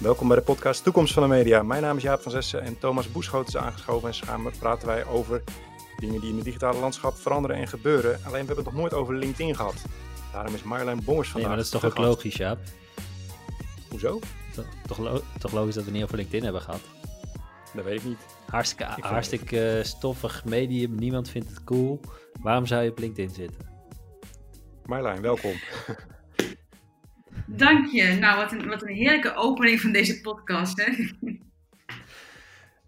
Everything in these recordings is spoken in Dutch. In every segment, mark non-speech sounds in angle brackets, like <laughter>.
Welkom bij de podcast Toekomst van de Media. Mijn naam is Jaap van Zessen en Thomas Boeschoot is aangeschoven. En samen praten wij over dingen die in het digitale landschap veranderen en gebeuren. Alleen we hebben het nog nooit over LinkedIn gehad. Daarom is Marjolein Bongers vandaag. Nee, maar dat is toch ook logisch, Jaap? Hoezo? Toch, toch, toch, logisch dat we niet over LinkedIn hebben gehad? Dat weet ik niet. Hartstikke, hartstikke uh, stoffig medium, niemand vindt het cool. Waarom zou je op LinkedIn zitten? Marjolein, welkom. <laughs> Dank je. Nou, wat een, wat een heerlijke opening van deze podcast, hè?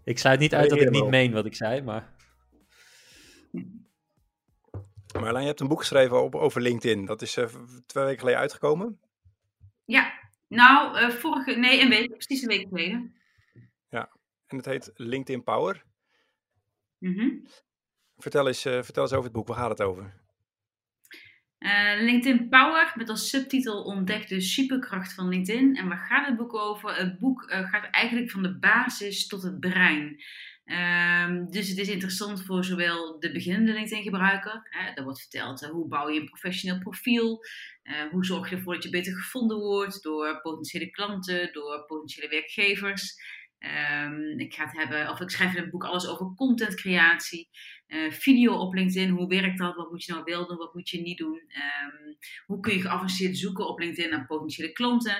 Ik sluit niet uit dat ik niet meen wat ik zei, maar... Marlijn, je hebt een boek geschreven over LinkedIn. Dat is uh, twee weken geleden uitgekomen. Ja, nou, uh, vorige, nee, een week, precies een week geleden. Ja, en het heet LinkedIn Power. Mm vertel, eens, uh, vertel eens over het boek, waar gaat het over? LinkedIn Power met als subtitel Ontdek de superkracht van LinkedIn. En waar gaat het boek over? Het boek gaat eigenlijk van de basis tot het brein. Um, dus het is interessant voor zowel de beginnende LinkedIn-gebruiker. Daar wordt verteld uh, hoe bouw je een professioneel profiel. Hoe zorg je ervoor dat je beter gevonden wordt door potentiële klanten, door potentiële werkgevers. Um, ik, ga het hebben, of ik schrijf in het boek alles over contentcreatie. Uh, video op LinkedIn, hoe werkt dat? Wat moet je nou wel doen? Wat moet je niet doen? Um, hoe kun je geavanceerd zoeken op LinkedIn naar potentiële klanten?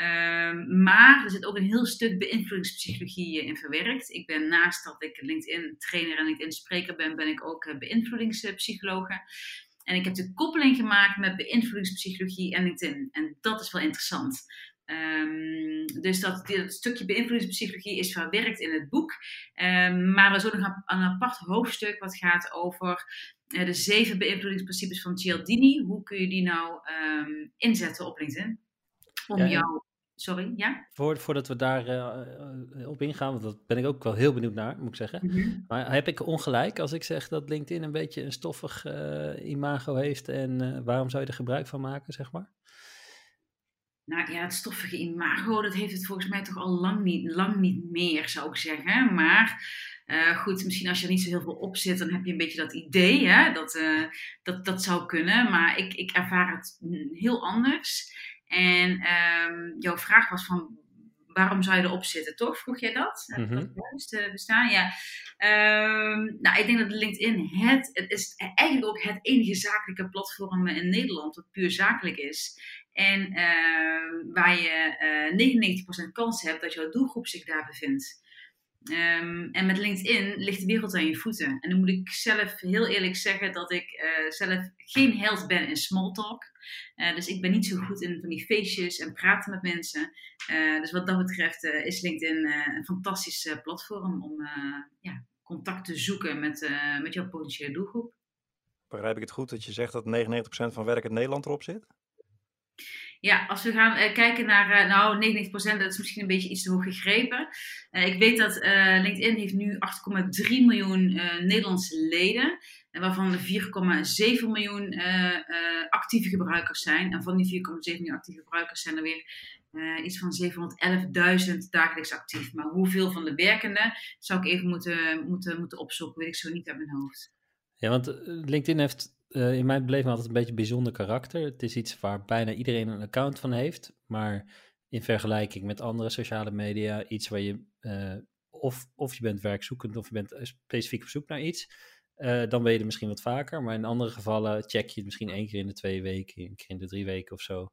Um, maar er zit ook een heel stuk beïnvloedingspsychologie in verwerkt. Ik ben naast dat ik LinkedIn trainer en LinkedIn spreker ben, ben ik ook beïnvloedingspsychologe. En ik heb de koppeling gemaakt met beïnvloedingspsychologie en LinkedIn. En dat is wel interessant. Um, dus dat, dat, stukje beïnvloedingspsychologie is verwerkt in het boek. Um, maar is ook nog een, een apart hoofdstuk wat gaat over uh, de zeven beïnvloedingsprincipes van Cialdini. Hoe kun je die nou um, inzetten op LinkedIn? Om ja, jou Sorry, ja? voordat we daar uh, op ingaan, want dat ben ik ook wel heel benieuwd naar, moet ik zeggen. Mm -hmm. Maar heb ik ongelijk als ik zeg dat LinkedIn een beetje een stoffig uh, imago heeft en waarom zou je er gebruik van maken, zeg maar? Nou ja, het stoffige imago, dat heeft het volgens mij toch al lang niet, lang niet meer, zou ik zeggen. Maar goed, misschien als je er niet zo heel veel op zit, dan heb je een beetje dat idee, hè? Dat, dat, dat zou kunnen. Maar ik, ik ervaar het heel anders. En um, jouw vraag was van waarom zou je erop zitten, toch? Vroeg jij dat? Mm -hmm. dat bestaan? Ja. Um, nou, ik denk dat LinkedIn het, het is eigenlijk ook het enige zakelijke platform in Nederland dat puur zakelijk is. En uh, waar je uh, 99% kans hebt dat jouw doelgroep zich daar bevindt. Um, en met LinkedIn ligt de wereld aan je voeten. En dan moet ik zelf heel eerlijk zeggen dat ik uh, zelf geen held ben in small talk. Uh, dus ik ben niet zo goed in van die feestjes en praten met mensen. Dus wat dat betreft is LinkedIn een fantastisch platform om ja, contact te zoeken met, met jouw potentiële doelgroep. Begrijp ik het goed dat je zegt dat 99% van werk in Nederland erop zit? Ja, als we gaan uh, kijken naar, uh, nou 99%, dat is misschien een beetje iets te hoog gegrepen. Uh, ik weet dat LinkedIn heeft nu 8,3 miljoen Nederlandse leden, waarvan er 4,7 miljoen actieve gebruikers zijn. En van die 4,7 miljoen actieve gebruikers zijn er weer iets van 711.000 dagelijks actief. Maar hoeveel van de werkenden zou ik even moeten, moeten, moeten opzoeken, weet ik zo niet uit mijn hoofd. Ja, want LinkedIn heeft uh, in mijn beleving altijd een beetje een bijzonder karakter. Het is iets waar bijna iedereen een account van heeft, maar in vergelijking met andere sociale media, iets waar je uh, of, of je bent werkzoekend of je bent specifiek op zoek naar iets, dan ben je misschien wat vaker. Maar in andere gevallen check je het misschien één keer in de twee weken, een keer in de drie weken of zo.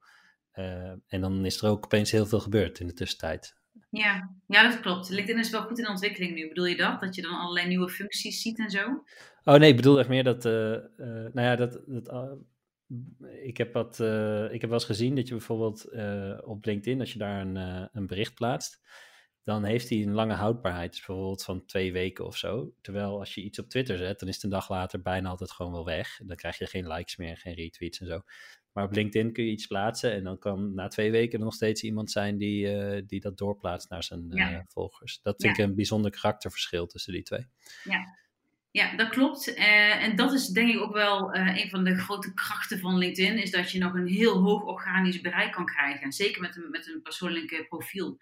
en dan is er ook opeens heel veel gebeurd in de tussentijd. Ja, ja, dat klopt. LinkedIn is wel goed in ontwikkeling nu. Bedoel je dat? Dat je dan allerlei nieuwe functies ziet en zo? Oh nee, ik bedoel echt meer dat, uh, uh, nou ja, dat, dat uh, ik, heb wat, ik heb wel eens gezien dat je bijvoorbeeld op LinkedIn, als je daar een, een bericht plaatst, dan heeft hij een lange houdbaarheid, dus bijvoorbeeld van twee weken of zo. Terwijl als je iets op Twitter zet, dan is het een dag later bijna altijd gewoon wel weg. Dan krijg je geen likes meer, geen retweets en zo. Maar op LinkedIn kun je iets plaatsen en dan kan na twee weken er nog steeds iemand zijn die, uh, die dat doorplaatst naar zijn ja. uh, volgers. Dat vind ja. ik een bijzonder karakterverschil tussen die twee. Ja, ja dat klopt. Uh, en dat is denk ik ook wel een van de grote krachten van LinkedIn, is dat je nog een heel hoog organisch bereik kan krijgen. Zeker met een, met een persoonlijk profiel.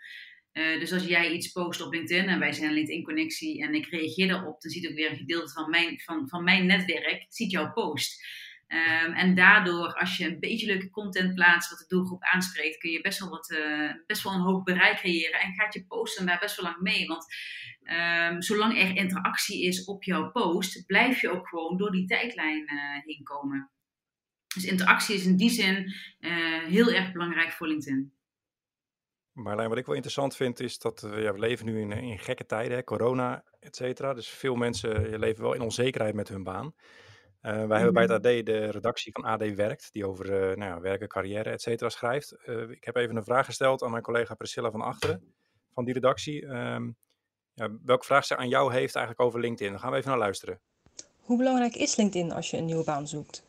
Uh, dus als jij iets post op LinkedIn en wij zijn een LinkedIn-connectie en ik reageer daarop, dan ziet ook weer een gedeelte van mijn, van, van mijn netwerk, ziet jouw post. Ehm, en daardoor, als je een beetje leuke content plaatst wat de doelgroep aanspreekt, kun je best wel, wat, uh, best wel een hoog bereik creëren. En gaat je posten daar best wel lang mee. Want um, zolang er interactie is op jouw post, blijf je ook gewoon door die tijdlijn uh, heen komen. Dus interactie is in die zin uh, heel erg belangrijk voor LinkedIn. Marlijn, wat ik wel interessant vind is dat ja, we leven nu in, in gekke tijden, hè, corona, et cetera. Dus veel mensen leven wel in onzekerheid met hun baan. Uh, wij mm-hmm. hebben bij het AD de redactie van AD Werkt, die over uh, nou ja, werken, carrière, et cetera schrijft. Uh, ik heb even een vraag gesteld aan mijn collega Priscilla van Achteren van die redactie. Um, ja, welke vraag ze aan jou heeft eigenlijk over LinkedIn? Daar gaan we even naar luisteren. Hoe belangrijk is LinkedIn als je een nieuwe baan zoekt?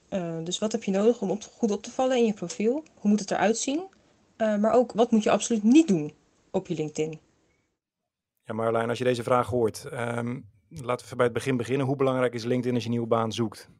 dus wat heb je nodig om op, goed op te vallen in je profiel? Hoe moet het eruit zien? maar ook, wat moet je absoluut niet doen op je LinkedIn? Ja, Marlijn, als je deze vraag hoort, um, laten we bij het begin beginnen. Hoe belangrijk is LinkedIn als je een nieuwe baan zoekt?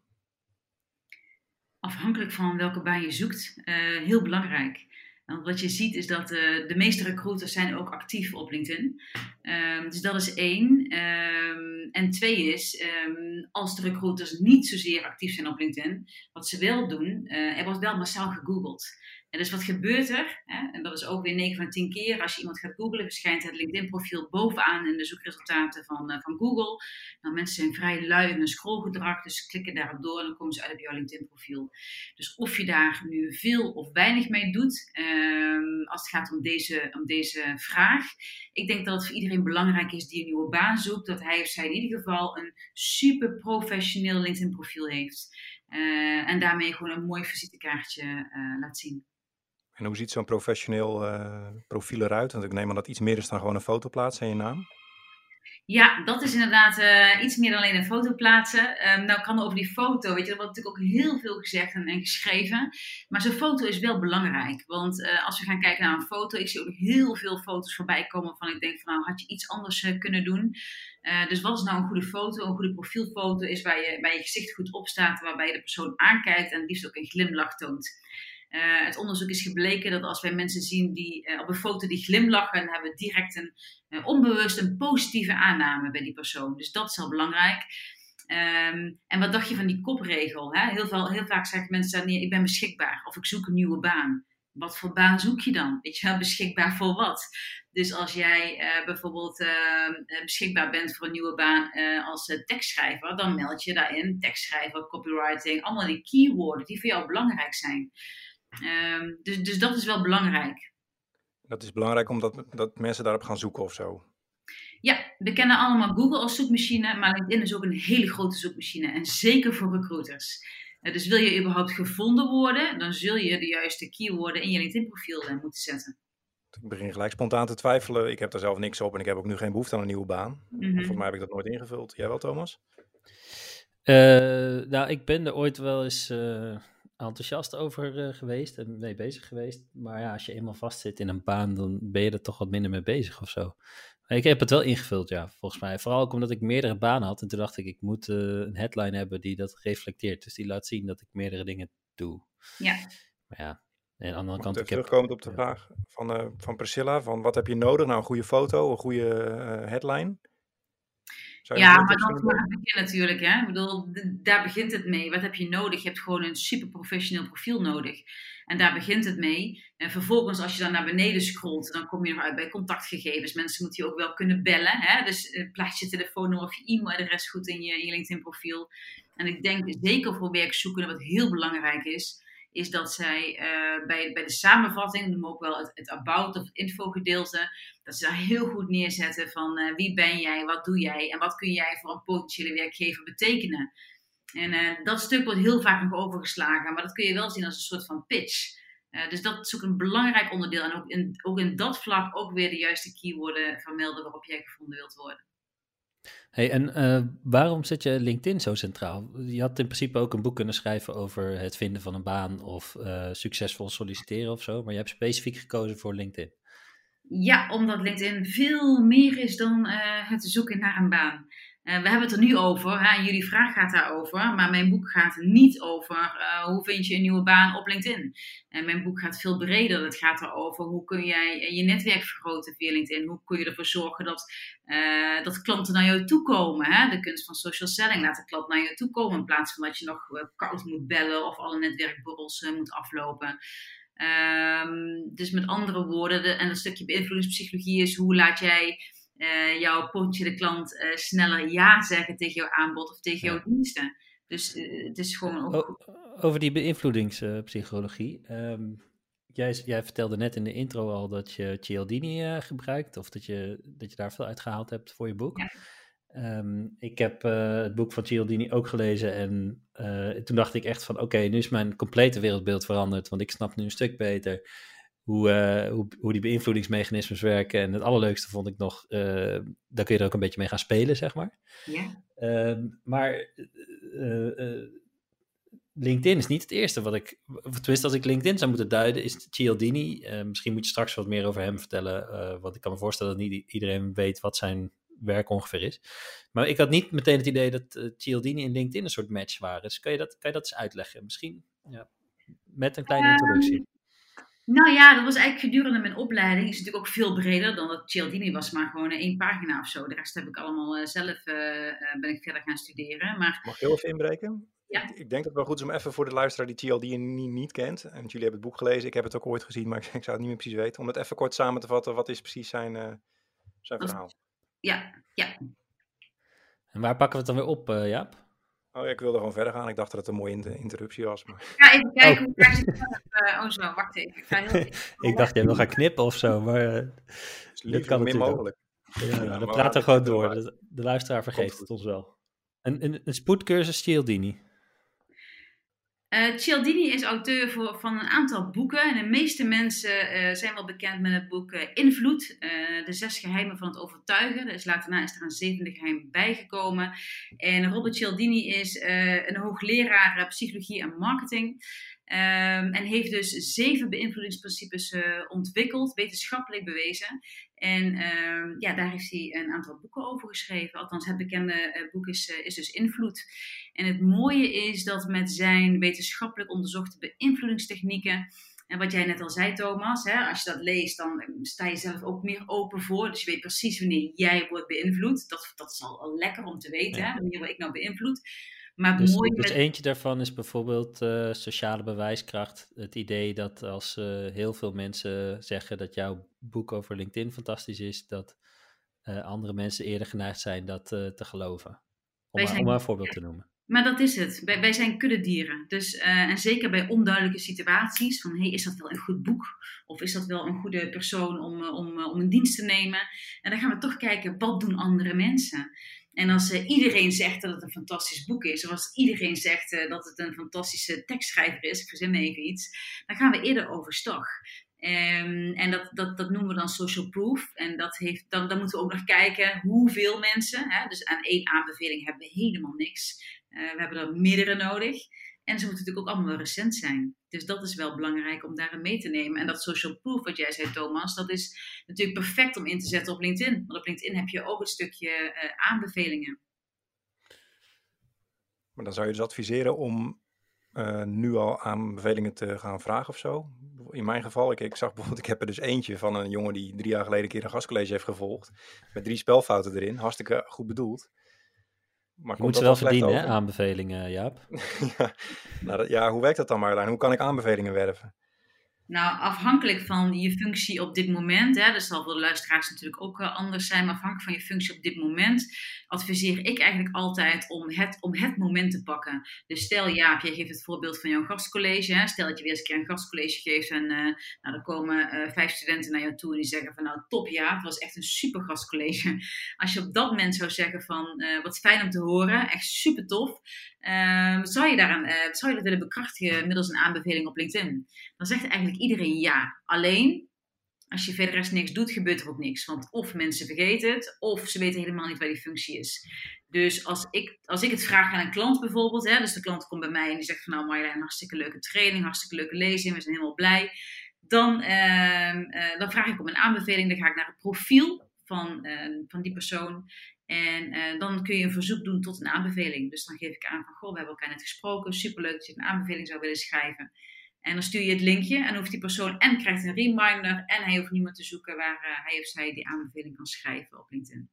Afhankelijk van welke baan je zoekt, uh, heel belangrijk. Want wat je ziet is dat uh, de meeste recruiters zijn ook actief op LinkedIn. Um, dus dat is één. Um, en twee is, um, als de recruiters niet zozeer actief zijn op LinkedIn, wat ze wel doen, uh, er wordt wel massaal gegoogeld. En dus wat gebeurt er? Hè? En dat is ook weer 9 van 10 keer. Als je iemand gaat googlen, verschijnt het LinkedIn-profiel bovenaan in de zoekresultaten van, uh, van Google. Nou, mensen zijn vrij lui in hun scrollgedrag, dus klikken daarop door en dan komen ze uit op jouw LinkedIn-profiel. Dus of je daar nu veel of weinig mee doet, um, als het gaat om deze, om deze vraag. Ik denk dat het voor iedereen belangrijk is die een nieuwe baan zoekt, dat hij of zij in ieder geval een super professioneel LinkedIn-profiel heeft. Uh, en daarmee gewoon een mooi visitekaartje uh, laat zien. En hoe ziet zo'n professioneel uh, profiel eruit? Want ik neem aan dat iets meer is dan gewoon een foto plaatsen en je naam. Ja, dat is inderdaad uh, iets meer dan alleen een foto plaatsen. Um, nou kan er over die foto, weet je, er wordt natuurlijk ook heel veel gezegd en, en geschreven. Maar zo'n foto is wel belangrijk. Want uh, als we gaan kijken naar een foto, ik zie ook heel veel foto's voorbij komen van ik denk van nou had je iets anders uh, kunnen doen. dus wat is nou een goede foto? Een goede profielfoto is waar je, waar je gezicht goed op staat, waarbij je de persoon aankijkt en liefst ook een glimlach toont. Uh, het onderzoek is gebleken dat als wij mensen zien die uh, op een foto die glimlachen, hebben we direct een uh, onbewust een positieve aanname bij die persoon. Dus dat is heel belangrijk. Um, en wat dacht je van die kopregel? Hè? Heel, veel, heel vaak zeggen mensen dan, nee, ik ben beschikbaar of ik zoek een nieuwe baan. Wat voor baan zoek je dan? Weet je wel, beschikbaar voor wat? Dus als jij bijvoorbeeld ehm, beschikbaar bent voor een nieuwe baan als tekstschrijver, dan meld je daarin tekstschrijver, copywriting, allemaal die keywords die voor jou belangrijk zijn. Um, dus, dus dat is wel belangrijk. Dat is belangrijk omdat dat mensen daarop gaan zoeken of zo. Ja, we kennen allemaal Google als zoekmachine, maar LinkedIn is ook een hele grote zoekmachine. En zeker voor recruiters. Uh, dus wil je überhaupt gevonden worden, dan zul je de juiste keywords in je LinkedIn-profiel uh, moeten zetten. Ik begin gelijk spontaan te twijfelen. Ik heb daar zelf niks op en ik heb ook nu geen behoefte aan een nieuwe baan. Mm -hmm. Volgens mij heb ik dat nooit ingevuld. Jij wel, Thomas? Uh, nou, ik ben er ooit wel eens enthousiast over uh, geweest en mee bezig geweest. Maar ja, als je eenmaal vastzit in een baan, dan ben je er toch wat minder mee bezig of zo. Maar ik heb het wel ingevuld, ja, volgens mij. Vooral ook omdat ik meerdere banen had. En toen dacht ik, ik moet uh, een headline hebben die dat reflecteert. Dus die laat zien dat ik meerdere dingen doe. Ja. Maar ja, aan de andere kant... Ik terugkomend op de ja. vraag van, uh, van Priscilla, van wat heb je nodig? Nou, een goede foto, een goede headline. Ja, maar dat is het begin natuurlijk. Hè? Ik bedoel, daar begint het mee. Wat heb je nodig? Je hebt gewoon een super professioneel profiel nodig. En daar begint het mee. En vervolgens, als je dan naar beneden scrolt, dan kom je nog uit bij contactgegevens. Mensen moeten je ook wel kunnen bellen. Hè? Dus uh, plaats je telefoonnummer of je e-mailadres goed in je, in je LinkedIn-profiel. En ik denk zeker voor werkzoekenden, wat heel belangrijk is, is dat zij uh, bij, bij de samenvatting, noem ook wel het, het about of het info-gedeelte, dat ze daar heel goed neerzetten van uh, wie ben jij, wat doe jij en wat kun jij voor een potentiële werkgever betekenen. En uh, dat stuk wordt heel vaak nog overgeslagen, maar dat kun je wel zien als een soort van pitch. dus dat is ook een belangrijk onderdeel. En ook in, ook in dat vlak ook weer de juiste keywords vermelden waarop jij gevonden wilt worden. Hey, en uh, waarom zet je LinkedIn zo centraal? Je had in principe ook een boek kunnen schrijven over het vinden van een baan of uh, succesvol solliciteren of zo, maar je hebt specifiek gekozen voor LinkedIn. Ja, omdat LinkedIn veel meer is dan uh, het zoeken naar een baan. Uh, we hebben het er nu over, en jullie vraag gaat daarover, maar mijn boek gaat niet over uh, hoe vind je een nieuwe baan op LinkedIn. En mijn boek gaat veel breder. Het gaat erover hoe kun jij je netwerk vergroten via LinkedIn. Hoe kun je ervoor zorgen dat, dat klanten naar jou toe komen. Hè? De kunst van social selling. Laat de klant naar jou toe komen in plaats van dat je nog koud moet bellen of alle netwerkborrels moet aflopen. Um, dus met andere woorden, de, en een stukje beïnvloedingspsychologie is hoe laat jij uh, jouw potentiële klant uh, sneller ja zeggen tegen jouw aanbod of tegen jouw diensten. Dus uh, het is gewoon ook... over die beïnvloedingspsychologie. Um, jij, jij, vertelde net in de intro al dat je Cialdini gebruikt, of dat je, dat je daar veel uitgehaald hebt voor je boek. Ja. Um, ik heb het boek van Cialdini ook gelezen en toen dacht ik echt van oké, nu is mijn complete wereldbeeld veranderd, want ik snap nu een stuk beter hoe, uh, hoe, hoe die beïnvloedingsmechanismes werken. En het allerleukste vond ik nog, uh, daar kun je er ook een beetje mee gaan spelen, zeg maar. Ja. Uh, maar uh, LinkedIn is niet het eerste wat ik, tenminste als ik LinkedIn zou moeten duiden, is Cialdini. misschien moet je straks wat meer over hem vertellen, want ik kan me voorstellen dat niet iedereen weet wat zijn werk ongeveer is. Maar ik had niet meteen het idee dat Cialdini en LinkedIn een soort match waren. Dus kan je dat, kan je dat eens uitleggen? Misschien ja, met een kleine introductie. Nou ja, dat was eigenlijk gedurende mijn opleiding. Is natuurlijk ook veel breder dan dat Cialdini was, maar gewoon één pagina of zo. De rest heb ik allemaal uh, zelf uh, ben ik verder gaan studeren. Maar... Mag ik heel even inbreken? Ja. Ik denk dat het wel goed is om even voor de luisteraar die Cialdini niet kent. En jullie hebben het boek gelezen, ik heb het ook ooit gezien, maar <laughs> ik zou het niet meer precies weten. Om het even kort samen te vatten, wat is precies zijn, uh, zijn verhaal? Ja, ja. En waar pakken we het dan weer op, Jaap? Oh ja, ik wilde gewoon verder gaan. Ik dacht dat het een mooie interruptie was. Maar... Ja, even kijken oh. hoe ik het. oh zo, wacht even. Ik, ga heel... <laughs> ik dacht, jij wil gaan knippen of zo, maar uh, dit kan min mogelijk. Ja, ja, dan praten we gewoon door. De, de luisteraar vergeeft het ons wel. Een, een, een spoedcursus Cialdini. Uh, Cialdini is auteur voor, van een aantal boeken. En de meeste mensen uh, zijn wel bekend met het boek uh, Invloed. de zes geheimen van het overtuigen. Dus later is er een zevende geheim bijgekomen. En Robert Cialdini is een hoogleraar psychologie en marketing. Um, en heeft dus zeven beïnvloedingsprincipes ontwikkeld, wetenschappelijk bewezen. En uh, ja, daar heeft hij een aantal boeken over geschreven. Althans, het bekende uh, boek is, uh, is dus Invloed. En het mooie is dat met zijn wetenschappelijk onderzochte beïnvloedingstechnieken. En wat jij net al zei, Thomas, hè, als je dat leest, dan sta je zelf ook meer open voor. Dus je weet precies wanneer jij wordt beïnvloed. Dat, dat is al, al lekker om te weten, hè, wanneer word ik nou beïnvloed. Maar dus, mooi dus eentje daarvan is bijvoorbeeld uh, sociale bewijskracht. Het idee dat als uh, heel veel mensen zeggen dat jouw boek over LinkedIn fantastisch is, dat uh, andere mensen eerder geneigd zijn dat te geloven. Om, maar, om maar een voorbeeld te noemen. Maar dat is het. Wij, wij zijn kuddedieren. Dus, en zeker bij onduidelijke situaties, van hey, is dat wel een goed boek? Of is dat wel een goede persoon om, om, om een dienst te nemen? En dan gaan we toch kijken, wat doen andere mensen? En als uh, iedereen zegt dat het een fantastisch boek is, of als iedereen zegt uh, dat het een fantastische tekstschrijver is, ik verzin even iets, dan gaan we eerder overstag. Um, en dat, dat, dat noemen we dan social proof. En dat heeft, dan, dan moeten we ook nog kijken hoeveel mensen. Hè, dus aan één aanbeveling hebben we helemaal niks. Uh, we hebben er meerdere nodig. En ze moeten natuurlijk ook allemaal recent zijn. Dus dat is wel belangrijk om daarin mee te nemen. En dat social proof, wat jij zei, Thomas, dat is natuurlijk perfect om in te zetten op LinkedIn. Want op LinkedIn heb je ook een stukje uh, aanbevelingen. Maar dan zou je dus adviseren om uh, nu al aanbevelingen te gaan vragen of zo? In mijn geval, ik, ik zag bijvoorbeeld, ik heb er dus eentje van een jongen die drie jaar geleden een keer een gastcollege heeft gevolgd. Met drie spelfouten erin, hartstikke goed bedoeld. Maar je moet ze wel verdienen, hè, aanbevelingen, Jaap. <laughs> ja, nou, ja, hoe werkt dat dan Marjolein? Hoe kan ik aanbevelingen werven? Nou, afhankelijk van je functie op dit moment, hè, dat zal voor de luisteraars natuurlijk ook uh, anders zijn, maar afhankelijk van je functie op dit moment, adviseer ik eigenlijk altijd om het, om het moment te pakken. Dus stel Jaap, jij geeft het voorbeeld van jouw gastcollege. Hè, stel dat je weer eens een keer een gastcollege geeft en uh, nou, dan komen uh, vijf studenten naar jou toe en die zeggen van nou top Jaap, het was echt een super gastcollege. Als je op dat moment zou zeggen van wat fijn om te horen, echt super tof, uh, zou, je daaraan, uh, zou je dat willen bekrachtigen middels een aanbeveling op LinkedIn? Dan zegt eigenlijk iedereen ja. Alleen, als je verder rest niks doet, gebeurt er ook niks. Want of mensen vergeten het, of ze weten helemaal niet waar die functie is. Dus als ik, als ik het vraag aan een klant bijvoorbeeld, hè, dus de klant komt bij mij en die zegt van nou Marjolein, hartstikke leuke training, hartstikke leuke lezing, we zijn helemaal blij. Dan, uh, dan vraag ik om een aanbeveling, dan ga ik naar het profiel van, van die persoon. En eh, dan kun je een verzoek doen tot een aanbeveling. Dus dan geef ik aan van, goh, we hebben elkaar net gesproken. Superleuk dat je een aanbeveling zou willen schrijven. En dan stuur je het linkje en hoeft die persoon en krijgt een reminder en hij hoeft niemand te zoeken waar uh, hij of zij die aanbeveling kan schrijven op LinkedIn.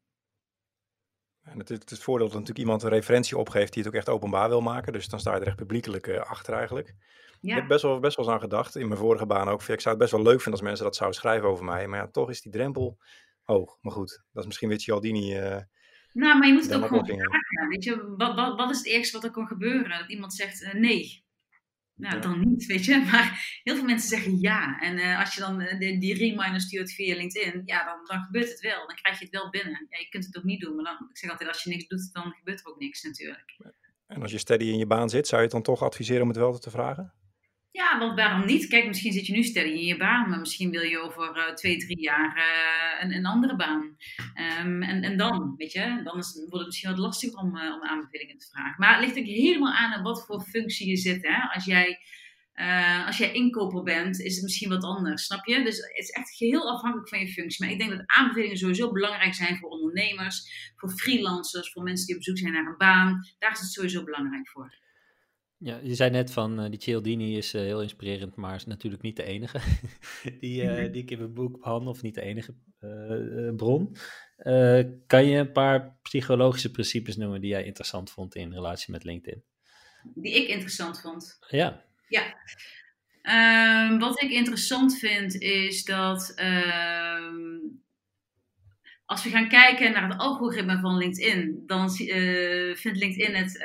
En het, het, het voordeel dat natuurlijk iemand een referentie opgeeft die het ook echt openbaar wil maken. Dus dan sta je er echt publiekelijk uh, achter eigenlijk. Ja. Ik heb best wel, best wel eens aan gedacht, in mijn vorige baan ook. Ik zou het best wel leuk vinden als mensen dat zouden schrijven over mij. Maar ja, toch is die drempel hoog. Maar goed, dat is misschien weer Cialdini... Uh, nou, maar je moet het ook gewoon vragen. Weet je, wat, wat, wat is het eerste wat er kan gebeuren? Dat iemand zegt uh, nee. Nou, dan niet, weet je. <laughs> Maar heel veel mensen zeggen ja. En uh, als je dan uh, die, die reminder stuurt via LinkedIn, ja, dan, dan gebeurt het wel. Dan krijg je het wel binnen. Ja, je kunt het ook niet doen, maar dan, ik zeg altijd, als je niks doet, dan gebeurt er ook niks natuurlijk. En als je steady in je baan zit, zou je het dan toch adviseren om het wel te vragen? Ja, want waarom niet? Kijk, misschien zit je nu steady in je baan, maar misschien wil je over uh, twee, drie jaar uh, een, een, andere baan. Um, en, en dan, weet je, dan is, wordt het misschien wat lastiger om, uh, om aanbevelingen te vragen. Maar het ligt ook helemaal aan wat voor functie je zit. Hè? Als, jij, als jij inkoper bent, is het misschien wat anders, snap je? Dus het is echt geheel afhankelijk van je functie. Maar ik denk dat aanbevelingen sowieso belangrijk zijn voor ondernemers, voor freelancers, voor mensen die op zoek zijn naar een baan. Daar is het sowieso belangrijk voor. Ja, je zei net van uh, die Cialdini is uh, heel inspirerend, maar is natuurlijk niet de enige <laughs> die, uh, die ik in mijn boek behandel, of niet de enige bron. kan je een paar psychologische principes noemen die jij interessant vond in relatie met LinkedIn? Die ik interessant vond? Ja. Ja. Um, wat ik interessant vind is dat um, als we gaan kijken naar het algoritme van LinkedIn, dan vindt LinkedIn het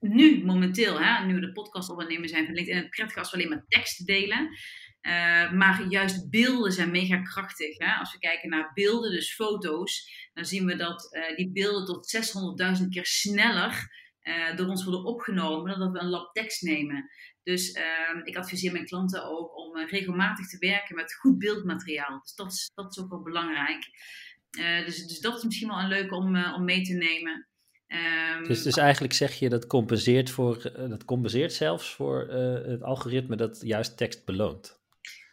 nu momenteel, hè, nu we de podcast opnemen zijn van LinkedIn, het prettig als we alleen maar tekst delen. Uh, maar juist beelden zijn mega krachtig. Hè? Als we kijken naar beelden, dus foto's, dan zien we dat uh, die beelden tot 600.000 keer sneller uh, door ons worden opgenomen dan dat we een lab tekst nemen. Dus ehm, ik adviseer mijn klanten ook om regelmatig te werken met goed beeldmateriaal. Dus dat is, dat is ook wel belangrijk. dus, dus dat is misschien wel een leuke om, om mee te nemen. Um, dus, dus eigenlijk zeg je dat compenseert, voor, dat compenseert zelfs voor uh, het algoritme dat juist tekst beloont.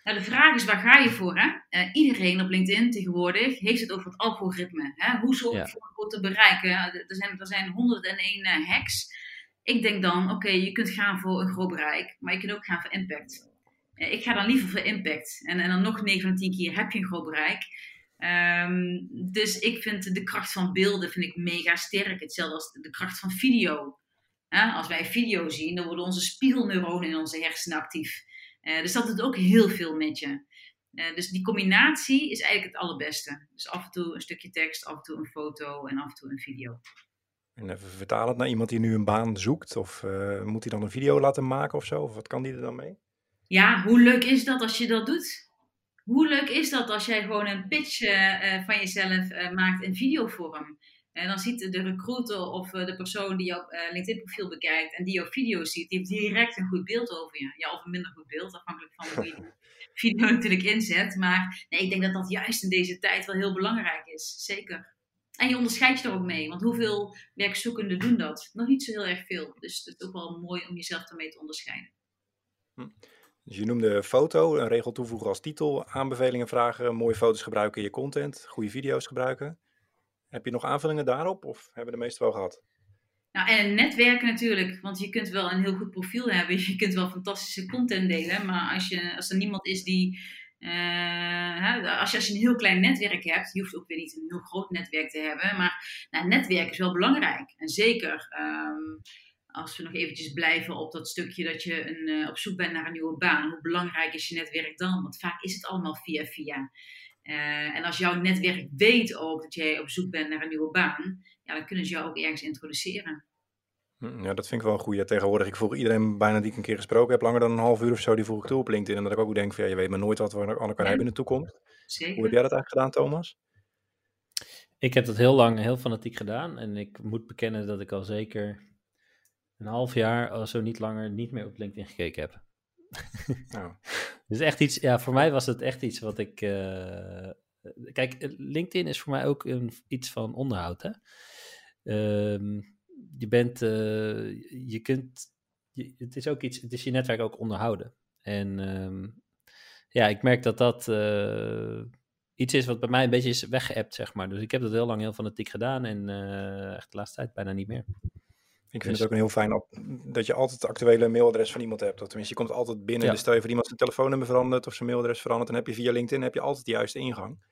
Nou, de vraag is, waar ga je voor? Hè? Uh, iedereen op LinkedIn tegenwoordig heeft het over het algoritme. Hè? Hoe zorg je ja. voor te bereiken? Er zijn, er zijn 101 uh, hacks. Ik denk dan, oké, okay, je kunt gaan voor een groot bereik, maar je kunt ook gaan voor impact. Ik ga dan liever voor impact. En, en dan nog 9 van 10 keer heb je een groot bereik. Um, dus ik vind de kracht van beelden vind ik mega sterk. Hetzelfde als de kracht van video. Als wij video zien, dan worden onze spiegelneuronen in onze hersenen actief. Uh, dus dat doet ook heel veel met je. Uh, dus die combinatie is eigenlijk het allerbeste. Dus af en toe een stukje tekst, af en toe een foto en af en toe een video. En even vertalen het naar iemand die nu een baan zoekt. Of moet hij dan een video laten maken of zo? Of wat kan die er dan mee? Ja, hoe leuk is dat als je dat doet? Hoe leuk is dat als jij gewoon een pitch uh, van jezelf uh, maakt in videovorm? En dan ziet de recruiter of de persoon die jouw LinkedIn-profiel bekijkt en die jouw video ziet, die heeft direct een goed beeld over je. Ja, of een minder goed beeld, afhankelijk van hoe je <laughs> de video natuurlijk inzet. Maar nee, ik denk dat dat juist in deze tijd wel heel belangrijk is. Zeker. En je onderscheidt je er ook mee, want hoeveel werkzoekenden doen dat? Nog niet zo heel erg veel. Dus het is ook wel mooi om jezelf daarmee te onderscheiden. Hm. Dus je noemde foto, een regel toevoegen als titel, aanbevelingen vragen, mooie foto's gebruiken in je content, goede video's gebruiken. Heb je nog aanvullingen daarop of hebben de meeste wel gehad? Nou, en netwerken natuurlijk, want je kunt wel een heel goed profiel hebben, <laughs> je kunt wel fantastische content delen, maar als, je, als er niemand is die, uh, als, je, als je een heel klein netwerk hebt, je hoeft ook weer niet een heel groot netwerk te hebben, maar nou, netwerk is wel belangrijk. En zeker um, als we nog eventjes blijven op dat stukje dat je een, uh, op zoek bent naar een nieuwe baan, hoe belangrijk is je netwerk dan? Want vaak is het allemaal via via. Uh, en als jouw netwerk weet ook dat jij op zoek bent naar een nieuwe baan, ja, dan kunnen ze jou ook ergens introduceren. Hm, ja, dat vind ik wel een goede. Tegenwoordig, ik vroeg iedereen bijna die ik een keer gesproken heb, langer dan een half uur of zo, die vroeg ik toe op LinkedIn. En dat ik ook denk van, ja, je weet maar nooit wat we aan elkaar ja. hebben in de toekomst. Zeker. Hoe heb jij dat eigenlijk gedaan, Thomas? Ik heb dat heel lang, heel fanatiek gedaan. En ik moet bekennen dat ik al zeker een half jaar, of zo niet langer, niet meer op LinkedIn gekeken heb. <laughs> Oh. <laughs> dus echt iets, ja, voor mij was het echt iets wat ik. Uh, kijk, LinkedIn is voor mij ook een, iets van onderhoud. Hè? Uh, je bent, uh, je kunt, je, het is ook iets, het is je netwerk ook onderhouden. En um, ja, ik merk dat dat, uh, iets is wat bij mij een beetje is weggeëpt, zeg maar. Dus ik heb dat heel lang heel fanatiek gedaan en echt de laatste tijd bijna niet meer. Ik vind het ook een heel fijn op, dat je altijd het actuele mailadres van iemand hebt. Of tenminste, je komt altijd binnen. Ja. Dus stel je voor iemand zijn telefoonnummer verandert of zijn mailadres verandert. Dan heb je via LinkedIn heb je altijd de juiste ingang.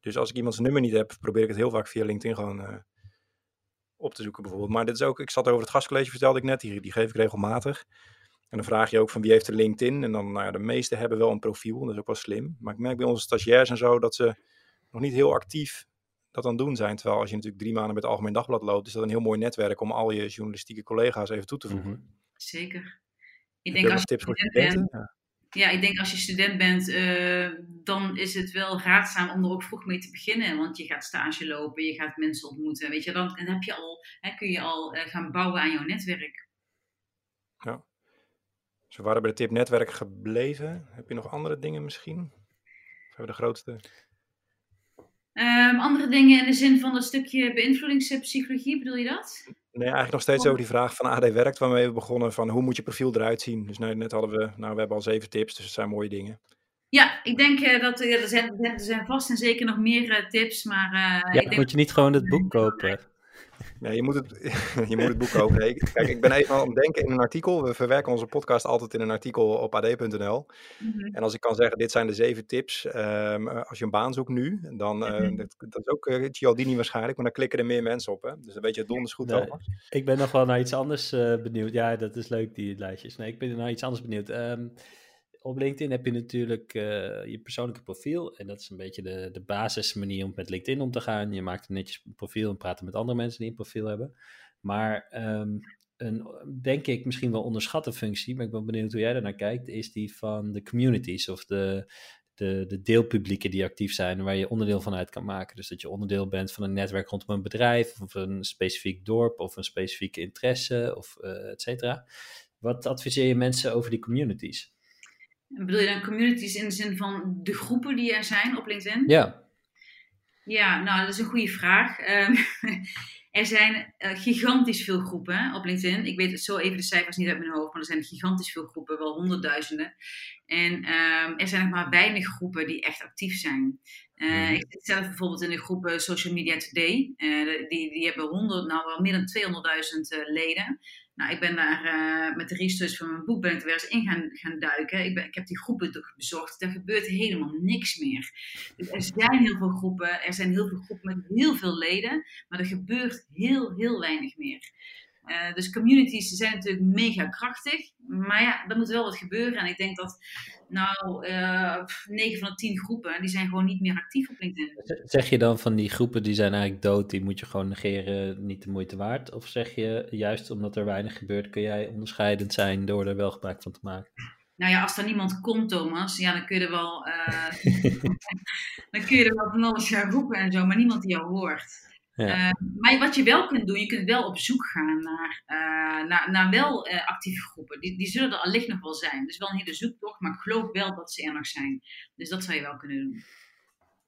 Dus als ik iemands nummer niet heb, probeer ik het heel vaak via LinkedIn gewoon uh, op te zoeken bijvoorbeeld. Maar dit is ook, ik zat over het gastcollege, vertelde ik net, die, die geef ik regelmatig. En dan vraag je ook van wie heeft er LinkedIn. En dan, nou ja, de meeste hebben wel een profiel, dat is ook wel slim. Maar ik merk bij onze stagiairs en zo dat ze nog niet heel actief dat aan doen zijn. Terwijl als je natuurlijk drie maanden met het Algemeen Dagblad loopt, is dat een heel mooi netwerk om al je journalistieke collega's even toe te voegen. Mm -hmm. Zeker. Ik denk als je tips student bent, ja. ja. ik denk als je student bent, uh, dan is het wel raadzaam om er ook vroeg mee te beginnen. Want je gaat stage lopen, je gaat mensen ontmoeten. Weet je, dan, dan heb je al, hè, kun je al uh, gaan bouwen aan jouw netwerk. Ja. Dus we waren bij de tip netwerk gebleven. Heb je nog andere dingen misschien? Of hebben we de grootste? Um, andere dingen in de zin van dat stukje beïnvloedingspsychologie, bedoel je dat? Nee, eigenlijk nog steeds over die vraag van AD Werkt, waarmee we begonnen van hoe moet je profiel eruit zien. Dus nou, net hadden we, nou we hebben al zeven tips, dus het zijn mooie dingen. Ja, ik denk uh, dat ja, er, zijn, er zijn vast en zeker nog meer uh, tips, maar... Uh, ja, ik denk moet je niet gewoon het boek kopen? Ja, je moet het, <laughs> je moet het boek kopen. Nee, kijk, ik ben even aan het denken in een artikel. We verwerken onze podcast altijd in een artikel op ad.nl. Mm -hmm. En als ik kan zeggen, dit zijn de zeven tips. Um, als je een baan zoekt nu, dan uh, mm -hmm. dat, dat, is ook uh, Cialdini waarschijnlijk, maar dan klikken er meer mensen op. Hè? Dus dan weet je het donders goed nee, Thomas. Ik ben nog wel naar iets anders uh, benieuwd. Ja, dat is leuk, die lijstjes. Nee, ik ben naar iets anders benieuwd. Um, op LinkedIn heb je natuurlijk uh, je persoonlijke profiel. En dat is een beetje de, de basismanier om met LinkedIn om te gaan. Je maakt een netjes profiel en praat met andere mensen die een profiel hebben. Maar um, een, denk ik, misschien wel onderschatte functie, maar ik ben benieuwd hoe jij daarnaar kijkt, is die van de communities of de, de, de deelpublieken die actief zijn waar je onderdeel van uit kan maken. Dus dat je onderdeel bent van een netwerk rondom een bedrijf of een specifiek dorp of een specifieke interesse of uh, et cetera. Wat adviseer je mensen over die communities? Bedoel je dan communities in de zin van de groepen die er zijn op LinkedIn? Ja. Ja, nou, dat is een goede vraag. Um, <laughs> er zijn uh, gigantisch veel groepen op LinkedIn. Ik weet zo even de cijfers niet uit mijn hoofd, maar er zijn gigantisch veel groepen, wel honderdduizenden. En um, er zijn nog maar weinig groepen die echt actief zijn. Uh, ik zit zelf bijvoorbeeld in de groep Social Media Today. Uh, die, die hebben 100, nou wel meer dan 200.000 leden. Nou, ik ben daar uh, met de research van mijn boek ben ik er weer eens in gaan, gaan duiken. Ik, ben, ik heb die groepen bezocht. Er gebeurt helemaal niks meer. Dus er zijn heel veel groepen. Er zijn heel veel groepen met heel veel leden. Maar er gebeurt heel, heel weinig meer. Uh, dus communities zijn natuurlijk mega krachtig. Maar ja, er moet wel wat gebeuren. En ik denk dat nou, uh, 9 van de 10 groepen, die zijn gewoon niet meer actief op LinkedIn. Zeg je dan van die groepen die zijn eigenlijk dood, die moet je gewoon negeren, niet de moeite waard? Of zeg je juist omdat er weinig gebeurt, kun jij onderscheidend zijn door er wel gebruik van te maken? Nou ja, als er niemand komt, Thomas, ja, dan kun je er wel, uh, <laughs> <laughs> dan kun je er wel van alles gaan roepen en zo, maar niemand die jou hoort. Ja. Uh, maar wat je wel kunt doen, je kunt wel op zoek gaan naar, uh, naar, naar wel uh, actieve groepen. Die, die zullen er allicht nog wel zijn. Dus wel een hele zoektocht, maar ik geloof wel dat ze er nog zijn. Dus dat zou je wel kunnen doen.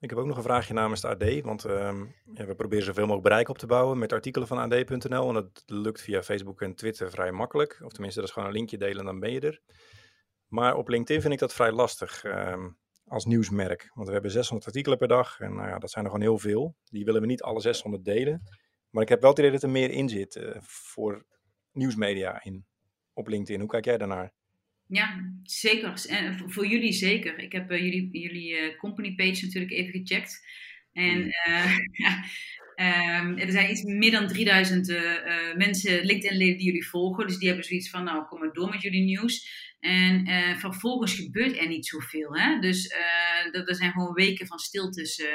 Ik heb ook nog een vraagje namens de AD, want um, ja, we proberen zoveel mogelijk bereik op te bouwen met artikelen van AD.nl. En dat lukt via Facebook en Twitter vrij makkelijk. Of tenminste, dat is gewoon een linkje delen en dan ben je er. Maar op LinkedIn vind ik dat vrij lastig. Um, als nieuwsmerk. Want we hebben 600 artikelen per dag en nou ja, dat zijn er gewoon heel veel. Die willen we niet alle 600 delen. Maar ik heb wel het idee dat er meer in zit uh, voor nieuwsmedia in, op LinkedIn. Hoe kijk jij daarnaar? Ja, zeker. En voor jullie zeker. Ik heb uh, jullie, jullie uh, company page natuurlijk even gecheckt. En ja, um, <laughs> er zijn iets meer dan 3000 mensen, LinkedIn-leden die jullie volgen. Dus die hebben zoiets van, nou kom maar door met jullie nieuws. En uh, vervolgens gebeurt er niet zoveel. Hè? Dus uh, er zijn gewoon weken van stiltes uh,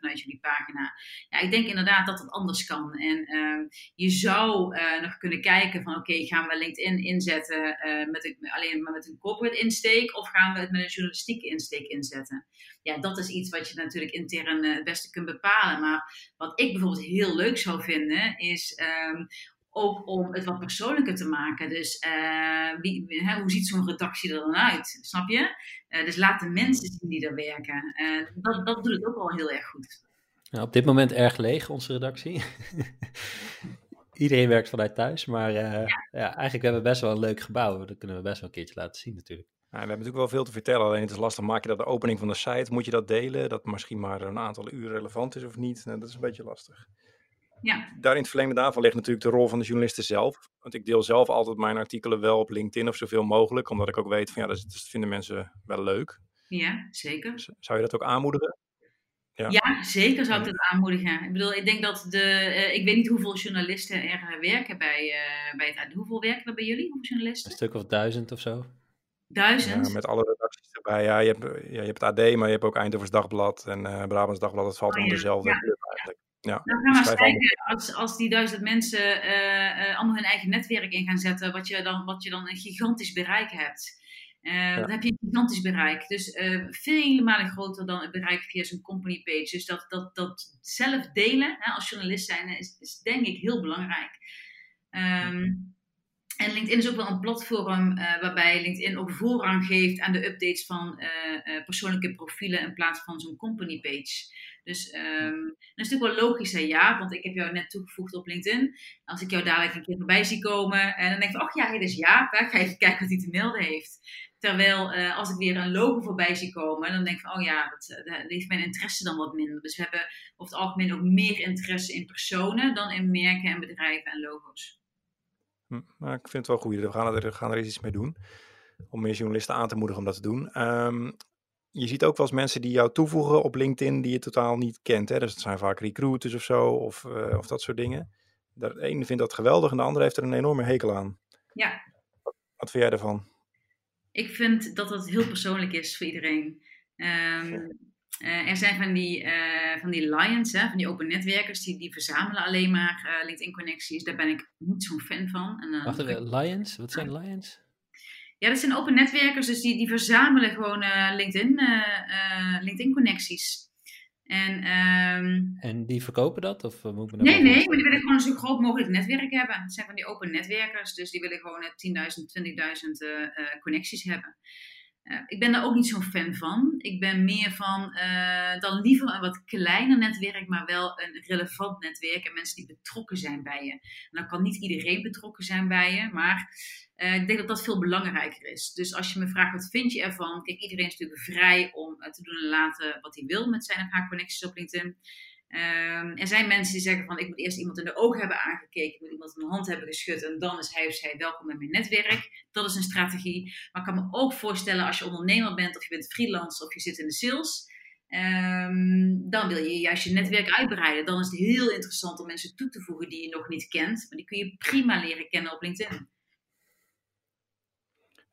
vanuit jullie pagina. Ja, ik denk inderdaad dat het anders kan. En ehm, je zou nog kunnen kijken van oké, gaan we LinkedIn inzetten met een, alleen maar met een corporate insteek of gaan we het met een journalistieke insteek inzetten? Ja, dat is iets wat je natuurlijk intern het beste kunt bepalen. Maar wat ik bijvoorbeeld heel leuk zou vinden is um, ook om het wat persoonlijker te maken. Dus uh, wie, hè, hoe ziet zo'n redactie er dan uit? Snap je? Uh, dus laat de mensen zien die er werken. Uh, dat, dat doet het ook wel heel erg goed. Nou, op dit moment erg leeg, onze redactie. <laughs> Iedereen werkt vanuit thuis, maar ja. ja. eigenlijk hebben we best wel een leuk gebouw. Dat kunnen we best wel een keertje laten zien natuurlijk. we hebben natuurlijk wel veel te vertellen, alleen het is lastig. Maak je dat de opening van de site? Moet je dat delen? Dat misschien maar een aantal uur relevant is of niet? Nou, dat is een beetje lastig. Ja. Daar in het verlengde daarvan ligt natuurlijk de rol van de journalisten zelf. Want ik deel zelf altijd mijn artikelen wel op LinkedIn of zoveel mogelijk, omdat ik ook weet van ja, dat, dat vinden mensen wel leuk. Ja, zeker. Zou je dat ook aanmoedigen? Ja. ja, zeker zou ik dat aanmoedigen. Ik bedoel, ik denk dat de. Uh, ik weet niet hoeveel journalisten er werken bij, uh, bij het Hoeveel werken er bij jullie? Hoeveel journalisten? Een stuk of duizend of zo. Duizend? Ja, met alle redacties erbij. Ja, je hebt, ja, je hebt het AD, maar je hebt ook Eindhovens Dagblad en uh, Brabants Dagblad. Dat valt oh, onder dezelfde club eigenlijk. Ja, nou, ga maar eens kijken, als, als die duizend mensen allemaal hun eigen netwerk in gaan zetten, wat je dan, wat je dan een gigantisch bereik hebt. Uh, Dan heb je een gigantisch bereik. Dus uh, vele malen groter dan het bereik via zo'n company page. Dus dat, dat, dat zelf delen hè, als journalist zijn is, is, denk ik heel belangrijk. Um, en LinkedIn is ook wel een platform uh, waarbij LinkedIn ook voorrang geeft aan de updates van persoonlijke profielen in plaats van zo'n company page. Dus um, dat is natuurlijk wel logisch, hè, ja, want ik heb jou net toegevoegd op LinkedIn. Als ik jou dadelijk een keer voorbij zie komen, en dan denk ik, oh ja, dit is hè, ga even kijken wat hij te melden heeft. Terwijl uh, als ik weer een logo voorbij zie komen, dan denk ik van, oh ja, dat, eh, heeft mijn interesse dan wat minder. Dus we hebben over het algemeen ook meer interesse in personen dan in merken en bedrijven en logo's. Hm, nou, ik vind het wel goed. We gaan er, gaan er iets mee doen. Om meer journalisten aan te moedigen om dat te doen. Um, je ziet ook wel eens mensen die jou toevoegen op LinkedIn die je totaal niet kent. Hè? Dus het zijn vaak recruiters of zo, of, uh, of dat soort dingen. De ene vindt dat geweldig en de andere heeft er een enorme hekel aan. Ja. Wat, vind jij ervan? Ik vind dat het heel persoonlijk is voor iedereen. Um, uh, er zijn van die, uh, van die lions, hè, van die open netwerkers, die, die verzamelen alleen maar uh, LinkedIn-connecties. Daar ben ik niet zo'n fan van. En, Wacht even, lions? Wat zijn lions? Ja, dat zijn open netwerkers, dus die, die verzamelen gewoon LinkedIn, LinkedIn-connecties. En, um, en die verkopen dat? Of moet ik nee, nee, maar die willen gewoon zo groot mogelijk netwerk hebben. Het zijn van die open netwerkers, dus die willen gewoon 10.000, 20.000 uh, connecties hebben. Uh, ik ben daar ook niet zo'n fan van. Ik ben meer van uh, dan liever een wat kleiner netwerk, maar wel een relevant netwerk en mensen die betrokken zijn bij je. En dan kan niet iedereen betrokken zijn bij je, maar uh, ik denk dat dat veel belangrijker is. Dus als je me vraagt wat vind je ervan, kijk, iedereen is natuurlijk vrij om te doen en laten wat hij wil met zijn of haar connecties op LinkedIn. Um, er zijn mensen die zeggen van ik moet eerst iemand in de ogen hebben aangekeken, ik moet iemand in de hand hebben geschud en dan is hij of zij welkom in mijn netwerk. Dat is een strategie. Maar ik kan me ook voorstellen als je ondernemer bent of je bent freelance of je zit in de sales, um, dan wil je juist je netwerk uitbreiden. Dan is het heel interessant om mensen toe te voegen die je nog niet kent, maar die kun je prima leren kennen op LinkedIn.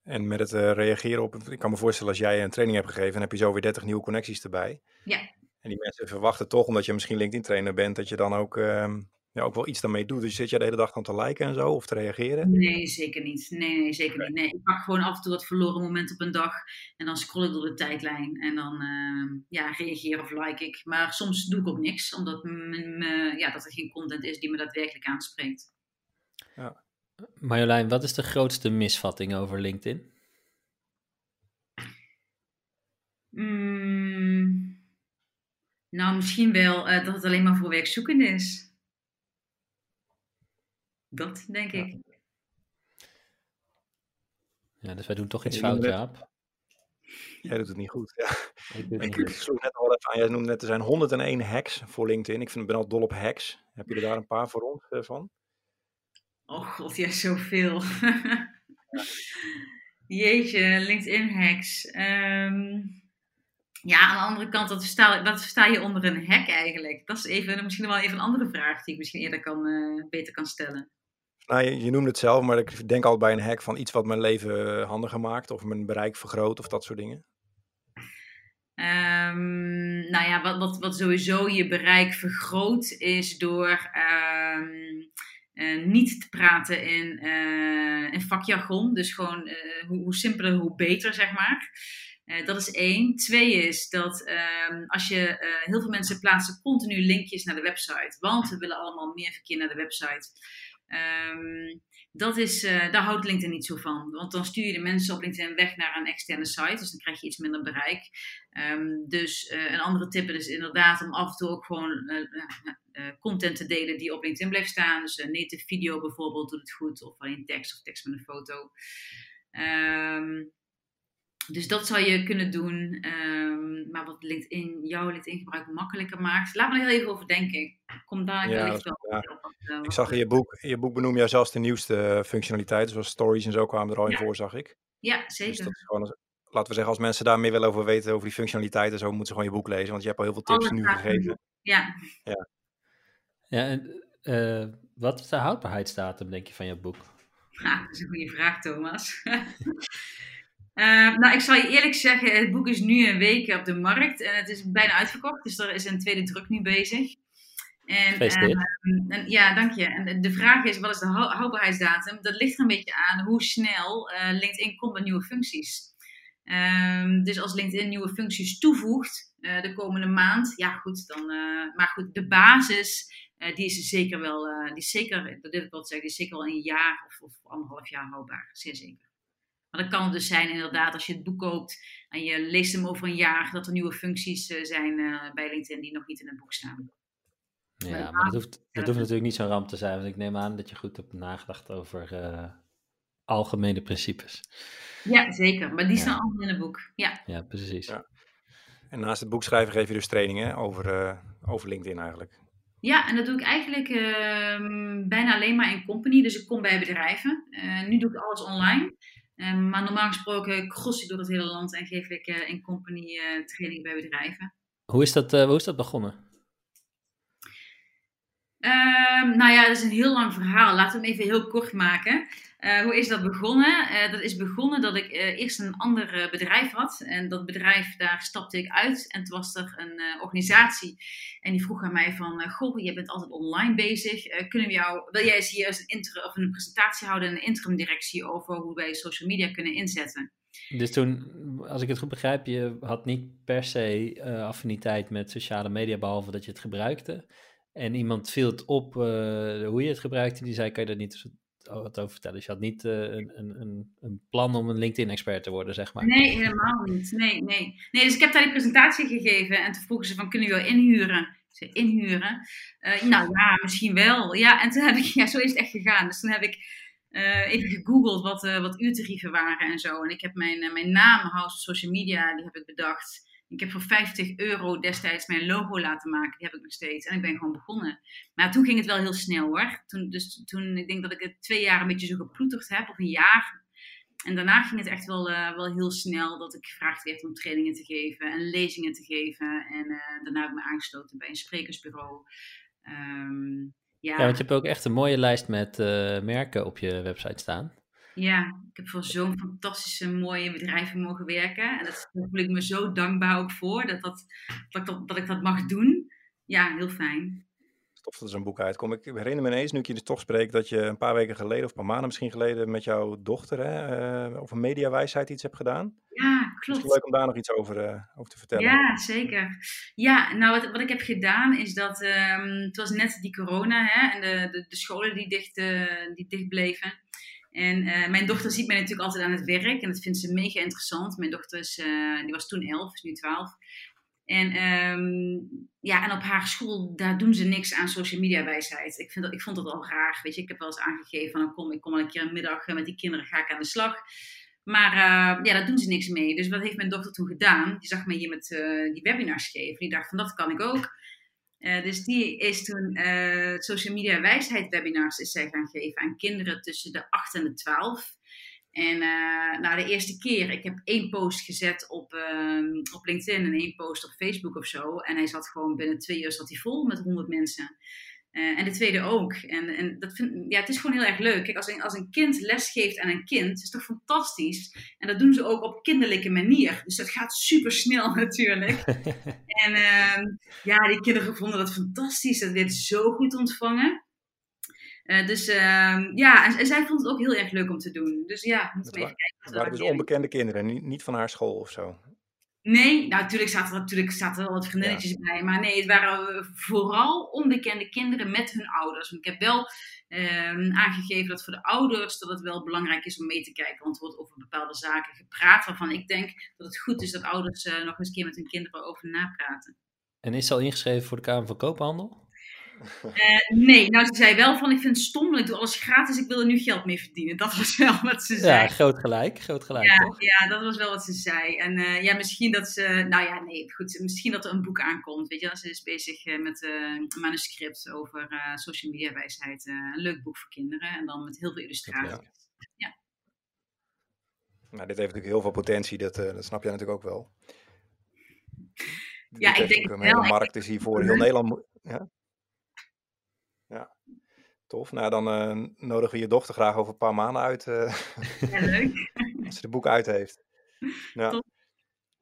En met het uh, reageren op, ik kan me voorstellen als jij een training hebt gegeven, dan heb je zo weer 30 nieuwe connecties erbij. Ja. En die mensen verwachten toch, omdat je misschien LinkedIn-trainer bent, dat je dan ook, uh, ja, ook wel iets daarmee doet. Dus zit je de hele dag aan te liken en zo, of te reageren? Nee, zeker niet. Nee, nee zeker niet. Nee, ik pak gewoon af en toe wat verloren moment op een dag. En dan scroll ik door de tijdlijn. En dan uh, ja, reageer of like ik. Maar soms doe ik ook niks, omdat ja, dat er geen content is die me daadwerkelijk aanspreekt. Ja. Marjolein, wat is de grootste misvatting over LinkedIn? Mm. Nou, misschien wel uh, dat het alleen maar voor werkzoekenden is. Dat, denk ik. Ja, dus wij doen toch iets fout, Jaap. Jij doet het niet goed, ja. Ik, ik, ik sloeg net al even aan, jij noemde net, er zijn 101 hacks voor LinkedIn. Ik vind, ben al dol op hacks. Heb je er daar een paar voor ons uh, van? Oh god, ja, zoveel. <laughs> Jeetje, LinkedIn hacks. Um, ja, aan de andere kant, wat versta, wat versta je onder een hack eigenlijk? Dat is even, misschien wel even een andere vraag die ik misschien eerder kan, uh, beter kan stellen. Nou, je, je noemde het zelf, maar ik denk al bij een hack van iets wat mijn leven handiger maakt of mijn bereik vergroot of dat soort dingen. Um, nou ja, wat, wat, wat sowieso je bereik vergroot is door um, uh, niet te praten in, uh, in vakjargon. Dus gewoon hoe, hoe simpeler, hoe beter, zeg maar. Uh, dat is één. Twee is dat um, als je uh, heel veel mensen plaatsen continu linkjes naar de website, want we willen allemaal meer verkeer naar de website. Um, dat is, uh, daar houdt LinkedIn niet zo van. Want dan stuur je de mensen op LinkedIn weg naar een externe site. Dus dan krijg je iets minder bereik. Um, dus een andere tip is inderdaad om af en toe ook gewoon content te delen die op LinkedIn blijft staan. Dus een native video bijvoorbeeld doet het goed. Of alleen tekst of tekst met een foto. Um, dus dat zou je kunnen doen. Ehm, maar wat LinkedIn, jouw LinkedIn gebruik makkelijker maakt. Laat me er heel even over denken. Kom daar Ja, wellicht wel ja. op. eh, Ik zag in je boek, in je boek benoem jij zelfs de nieuwste eh, functionaliteiten, zoals stories en zo kwamen er al in Ja. voor, zag ik. Ja, Dus zeker. dat is gewoon, als- laten we zeggen, als mensen daar meer willen over weten, over die functionaliteiten, zo moeten ze gewoon je boek lezen, want je hebt al heel veel tips nu gegeven. Ja, Ja, en eh, wat is de houdbaarheidsdatum, denk je, van je boek? Ja, dat is een goede vraag, Thomas. <laughs> Eh, nou, ik zal je eerlijk zeggen, het boek is nu een week op de markt en het is bijna uitverkocht, dus er is een tweede druk nu bezig. En, eh, en- ja, dank je. En de- vraag is, wat is de hou- houdbaarheidsdatum? Dat ligt er een beetje aan hoe snel eh, LinkedIn komt met nieuwe functies. Ehm, dus als LinkedIn nieuwe functies toevoegt eh, de komende maand, ja goed, dan. maar goed, de basis, die is zeker wel, die is zeker, dat wil ik wel zeggen, die is zeker wel een jaar of, of anderhalf jaar houdbaar, zeer zeker. Maar dat kan het dus zijn, inderdaad, als je het boek koopt en je leest hem over een jaar, dat er nieuwe functies eh, zijn eh, bij LinkedIn die nog niet in het boek staan. Ja, maar dat hoeft, dat hoeft natuurlijk niet zo'n ramp te zijn, want ik neem aan dat je goed hebt nagedacht over eh, algemene principes. Ja, zeker. Maar die Ja. staan allemaal in het boek. Ja, Ja, precies. Ja. En naast het boek schrijven geef je dus trainingen over, eh, over LinkedIn eigenlijk. Ja, en dat doe ik eigenlijk ehm, bijna alleen maar in company. Dus ik kom bij bedrijven. Eh, nu doe ik alles online. Ehm, maar normaal gesproken cross ik door het hele land en geef ik eh, in company eh, training bij bedrijven. Hoe, is dat, eh, hoe is dat begonnen? Ehm, nou ja, dat is een heel lang verhaal. Laten we hem even heel kort maken. Eh, hoe is dat begonnen? Eh, dat is begonnen dat ik eh, eerst een ander bedrijf had. En dat bedrijf, daar stapte ik uit. En toen was er een organisatie. En die vroeg aan mij van... Goh, je bent altijd online bezig. Kunnen we jou, wil jij eens hier een, of een presentatie houden... in een interim directie over hoe wij social media kunnen inzetten? Dus toen, als ik het goed begrijp, je had niet per se affiniteit met sociale media, behalve dat je het gebruikte. En iemand viel het op eh, hoe je het gebruikte, die zei, kan je daar niet wat over vertellen? Dus je had niet eh, een, een, een, plan om een LinkedIn-expert te worden, zeg maar. Nee, helemaal niet. Nee, nee. nee, dus ik heb daar die presentatie gegeven. En toen vroegen ze van, kunnen we jou inhuren? Zei, inhuren? Eh, nou ja, misschien wel. Ja, en toen heb ik, ja, zo is het echt gegaan. Dus toen heb ik even gegoogeld wat, wat uurtarieven waren en zo. En ik heb mijn, mijn naam, House of Social Media, die heb ik bedacht. Ik heb voor 50 euro destijds mijn logo laten maken. Die heb ik nog steeds. En ik ben gewoon begonnen. Maar toen ging het wel heel snel hoor. Toen, dus toen, ik denk dat ik het twee jaar een beetje zo geploeterd heb. Of een jaar. En daarna ging het echt wel, eh, wel heel snel dat ik gevraagd werd om trainingen te geven en lezingen te geven. En eh, daarna heb ik me aangesloten bij een sprekersbureau. Ehm, ja, Ja, want je hebt ook echt een mooie lijst met eh, merken op je website staan. Ja, ik heb voor zo'n fantastische mooie bedrijven mogen werken. En dat- daar voel ik me zo dankbaar ook voor, dat, dat, dat, ik dat, dat ik dat mag doen. Ja, heel fijn. Tof dat er zo'n boek uitkomt. Ik herinner me ineens, nu ik je dus toch spreek, dat je een paar weken geleden, of een paar maanden misschien geleden, met jouw dochter hè, eh, over mediawijsheid iets hebt gedaan. Ja, Misschien klopt. leuk om daar nog iets over, eh, over te vertellen. Ja, zeker. Ja, nou wat, wat ik heb gedaan is dat ehm, het was net die corona hè, en de, de, de scholen die dicht, eh, die dicht bleven. En eh, mijn dochter ziet mij natuurlijk altijd aan het werk en dat vindt ze mega interessant. Mijn dochter is, eh, die was toen 11, is nu 12. En, ehm, ja, en op haar school, daar doen ze niks aan social media wijsheid. Ik, vind dat, ik vond dat al raar, weet je. Ik heb wel eens aangegeven van, nou, kom, ik kom wel een keer een middag eh, met die kinderen, ga ik aan de slag. Maar ja, daar doen ze niks mee. Dus wat heeft mijn dochter toen gedaan? Die zag mij hier met die webinars geven. Die dacht van, dat kan ik ook. Uh, dus die is toen social media wijsheid webinars is zij gaan geven aan kinderen tussen de 8 en de 12. En uh, nou, de eerste keer, ik heb één post gezet op, uh, op LinkedIn en één post op Facebook of zo. En hij zat gewoon binnen twee uur zat hij vol met 100 mensen. Uh, en de tweede ook. En, en dat vind, ja, het is gewoon heel erg leuk. Kijk, als een, als een kind les geeft aan een kind, is toch fantastisch. En dat doen ze ook op kinderlijke manier. Dus dat gaat super snel <laughs> natuurlijk. <laughs> en ja, die kinderen vonden dat fantastisch. Dat werd zo goed ontvangen. Uh, dus uh, ja, en, en, zij vond het ook heel erg leuk om te doen. Dus ja, moeten we even kijken. Het waren dus onbekende kinderen, niet, niet van haar school of zo? Nee, nou natuurlijk zaten er, natuurlijk zaten er wel wat vriendinnetjes ja. bij. Maar nee, het waren vooral onbekende kinderen met hun ouders. Want ik heb wel uh, aangegeven dat voor de ouders dat het wel belangrijk is om mee te kijken. Want er wordt over bepaalde zaken gepraat waarvan ik denk dat het goed is dat ouders uh, nog eens een keer met hun kinderen over napraten. En is ze al ingeschreven voor de Kamer van Koophandel? Uh, nee, nou ze zei wel van ik vind het stom, ik doe alles gratis, ik wil er nu geld mee verdienen. Dat was wel wat ze zei. Ja, groot gelijk, groot gelijk ja, toch? Ja, dat was wel wat ze zei. En uh, ja, misschien dat ze, nou ja, nee, goed, misschien dat er een boek aankomt. Weet je, ze is bezig uh, met een manuscript over social media wijsheid. een leuk boek voor kinderen en dan met heel veel illustraties. Ja. ja. Nou, dit heeft natuurlijk heel veel potentie, dat, dat snap jij natuurlijk ook wel. Ja, ik denk wel. hele markt is hier voor heel <laughs> Nederland. Ja, tof. Nou, dan uh, nodigen we je dochter graag over een paar maanden uit. Uh, ja, leuk. <laughs> als ze de boek uit heeft. Ja.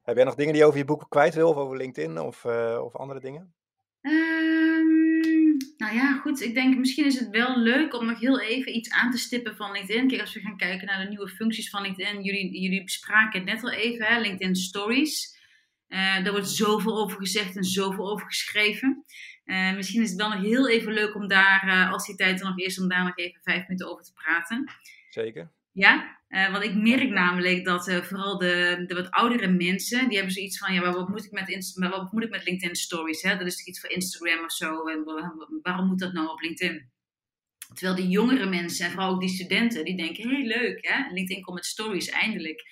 Heb jij nog dingen die je over je boek kwijt wil, of over LinkedIn of, uh, of andere dingen? Um, nou ja, goed. Ik denk misschien is het wel leuk om nog heel even iets aan te stippen van LinkedIn. Kijk, als we gaan kijken naar de nieuwe functies van LinkedIn. Jullie, jullie bespraken het net al even, hè? LinkedIn Stories. Uh, daar wordt zoveel over gezegd en zoveel over geschreven. Uh, misschien is het wel nog heel even leuk om daar, uh, als die tijd er nog is, om daar nog even vijf minuten over te praten. Zeker. Ja, want ik merk namelijk dat vooral de, de wat oudere mensen, die hebben zoiets van, ja, wat moet ik met, wat moet ik met LinkedIn Stories? Hè? Dat is toch iets voor Instagram of zo. En waarom moet dat nou op LinkedIn? Terwijl de jongere mensen en vooral ook die studenten, die denken, hé hey, leuk hè, LinkedIn komt met stories eindelijk.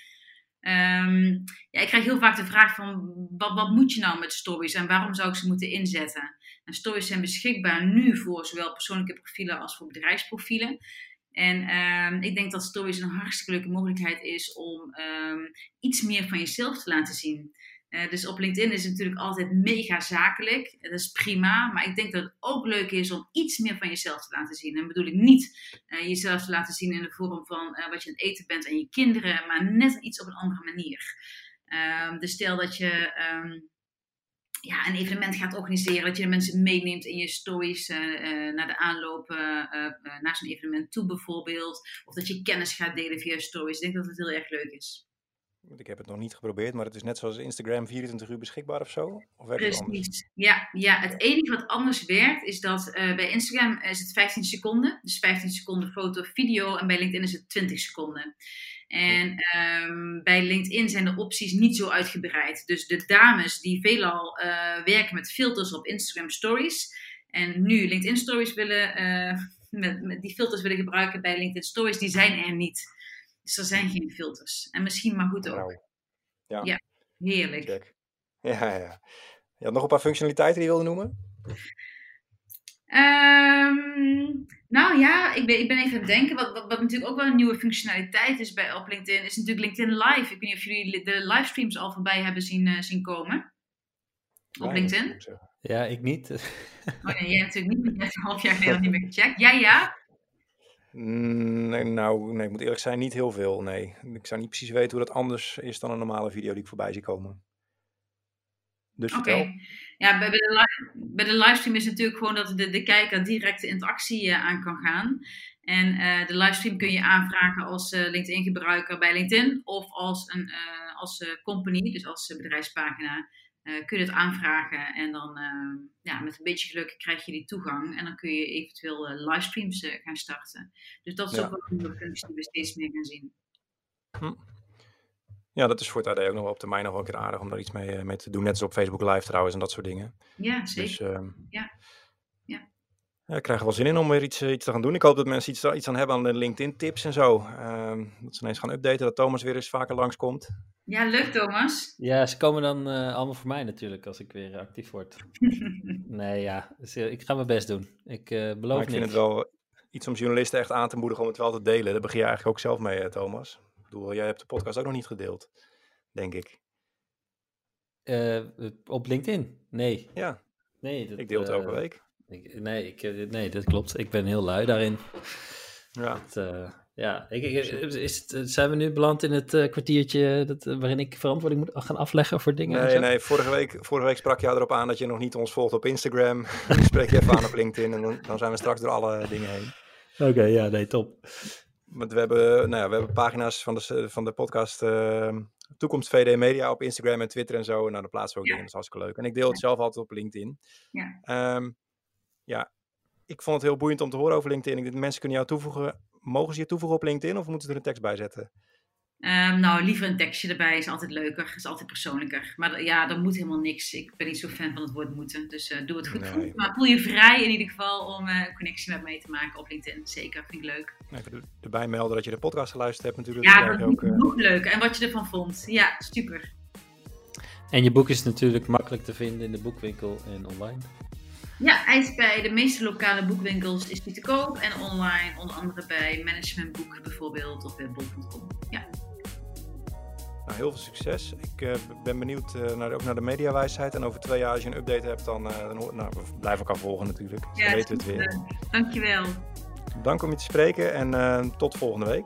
Um, ja, ik krijg heel vaak de vraag van wat, wat, moet je nou met stories en waarom zou ik ze moeten inzetten? En stories zijn beschikbaar nu voor zowel persoonlijke profielen als voor bedrijfsprofielen. En um, ik denk dat stories een hartstikke leuke mogelijkheid is om um, iets meer van jezelf te laten zien. Uh, dus op LinkedIn is het natuurlijk altijd mega zakelijk. Dat is prima. Maar ik denk dat het ook leuk is om iets meer van jezelf te laten zien. En bedoel ik niet uh, jezelf te laten zien in de vorm van uh, wat je aan het eten bent aan je kinderen. Maar net iets op een andere manier. Ehm, dus stel dat je um, ja, een evenement gaat organiseren. Dat je mensen meeneemt in je stories naar de aanloop naar zo'n evenement toe bijvoorbeeld. Of dat je kennis gaat delen via stories. Ik denk dat het heel erg leuk is. Ik heb het nog niet geprobeerd, maar het is net zoals Instagram 24 uur beschikbaar of zo? Of Precies. Ja, ja, het enige wat anders werkt is dat uh, bij Instagram is het 15 seconden. Dus 15 seconden foto of video. En bij LinkedIn is het 20 seconden. En um, bij LinkedIn zijn de opties niet zo uitgebreid. Dus de dames die veelal uh, werken met filters op Instagram Stories. En nu LinkedIn Stories willen, uh, <laughs> met, met die filters willen gebruiken bij LinkedIn Stories, die zijn er niet. Dus er zijn geen filters. En misschien maar goed ook. Nou, ja. ja, heerlijk. Check. <laughs> Ja, ja. Je had nog een paar functionaliteiten die je wilde noemen? Um, nou ja, ik ben, ik ben even aan het denken. Wat, wat, wat, natuurlijk ook wel een nieuwe functionaliteit is bij, op LinkedIn, is natuurlijk LinkedIn Live. Ik weet niet of jullie de livestreams al voorbij hebben zien, uh, zien komen. Op Nee, LinkedIn. Ja, ik niet. Oh nee, jij natuurlijk niet, <laughs> want hebt een half jaar geleden niet meer gecheckt. Jij ja? Mm, Nee, nou, nee, ik moet eerlijk zijn, niet heel veel. Nee, ik zou niet precies weten hoe dat anders is dan een normale video die ik voorbij zie komen. Dus Oké. Ja, bij, de li- bij de livestream is het natuurlijk gewoon dat de, de kijker direct de interactie eh, aan kan gaan. En eh, de livestream kun je aanvragen als eh, LinkedIn-gebruiker bij LinkedIn of als, een, als company, dus als bedrijfspagina. Eh, kun je het aanvragen en dan eh, ja, met een beetje geluk krijg je die toegang en dan kun je eventueel eh, livestreams gaan starten. Dus dat is Ja. ook wel een nieuwe functie die we steeds meer gaan zien. Ja, dat is voor het AD ook nog wel op termijn nog wel een keer aardig om daar iets mee, mee te doen. Net als op Facebook Live trouwens en dat soort dingen. Ja, zeker. Dus ehm, Ja. Ja. Ja, ik krijg er wel zin in om weer iets, eh, iets te gaan doen. Ik hoop dat mensen iets, iets aan hebben aan de LinkedIn tips en zo. Ehm, dat ze ineens gaan updaten, dat Thomas weer eens vaker langskomt. Ja, leuk Thomas. Ja, ze komen dan eh, allemaal voor mij natuurlijk als ik weer actief word. <laughs> Nee, ja, dus, eh, ik ga mijn best doen. Ik eh, beloof Maar ik vind het wel iets om journalisten echt aan te moedigen om het wel te delen. Daar begin je eigenlijk ook zelf mee, eh, Thomas. Ik bedoel, jij hebt de podcast ook nog niet gedeeld, denk ik. Eh, op LinkedIn? Nee. Ja, Nee, dat, ik deel het elke eh, week. Ik- nee, ik, eh, nee, dat klopt. Ik ben heel lui daarin. Ja. Het, eh, ja, ik, ik- is het, eh, zijn we nu beland in het eh, kwartiertje dat, eh, waarin ik verantwoording moet gaan afleggen voor dingen? en Nee, zo? nee, vorige week, vorige week sprak je erop aan dat je nog niet ons volgt op Instagram. <laughs> Nu spreek je even aan op LinkedIn en dan, dan zijn we straks door alle dingen heen. Oké, ja, nee, top. Want we hebben, nou ja, we hebben pagina's van de, van de podcast eh, Toekomst VD Media op Instagram en Twitter en zo. En nou, daar plaatsen we ook Ja. dingen, dat is hartstikke leuk. En ik deel het zelf altijd op LinkedIn. Ja. Ehm, ja, ik vond het heel boeiend om te horen over LinkedIn. Ik denk, mensen kunnen jou toevoegen. Mogen ze je toevoegen op LinkedIn of moeten ze er een tekst bij zetten? Ehm, nou, liever een tekstje erbij is altijd leuker, is altijd persoonlijker. Maar ja, er moet helemaal niks. Ik ben niet zo fan van het woord moeten. Dus uh, doe het goed, Nee. Maar voel je vrij in ieder geval om eh, een connectie met mij te maken op LinkedIn. Zeker, vind ik leuk. Even er- erbij melden dat je de podcast geluisterd hebt natuurlijk. Ja, dat is ook, eh, nog leuk. En wat je ervan vond. Ja, super. En je boek is natuurlijk makkelijk te vinden in de boekwinkel en online. Ja, hij is bij de meeste lokale boekwinkels is die te koop. En online, onder andere bij Managementboek bijvoorbeeld of bij bol.com. Ja. nou, heel veel succes. Ik eh, ben benieuwd eh, naar, ook naar de mediawijsheid. En over twee jaar als je een update hebt, dan, eh, dan hoor- nou, we blijven elkaar volgen natuurlijk. Dus dan Ja, weten we het weer. Dankjewel. Dank om je te spreken en tot volgende week.